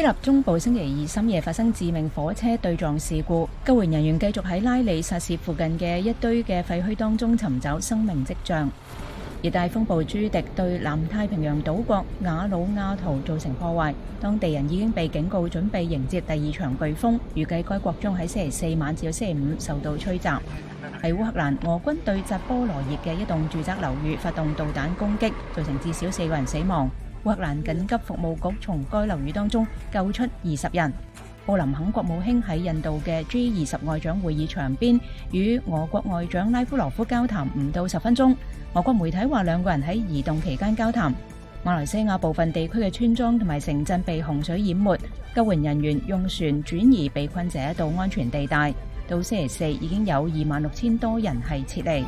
希腊中部星期二深夜发生致命火车对撞事故，救援人员继续喺拉里萨市附近嘅一堆嘅废墟当中寻找生命迹象。热带风暴朱迪对南太平洋岛国瓦鲁阿图造成破坏，当地人已经被警告准备迎接第二场飓风，预计该国将喺星期四晚至到星期五受到吹袭。喺乌克兰，俄军对扎波罗热嘅一栋住宅楼宇发动导弹攻击，造成至少四个人死亡。荷兰紧急服务局从该楼宇当中救出二十人。布林肯国务卿喺印度嘅 G 二十外长会议场边，与俄国外长拉夫罗夫交谈唔到十分钟。俄国媒体话，两个人喺移动期间交谈。马来西亚部分地区嘅村庄同埋城镇被洪水淹没，救援人员用船转移被困者到安全地带。到星期四已经有二万六千多人系撤离。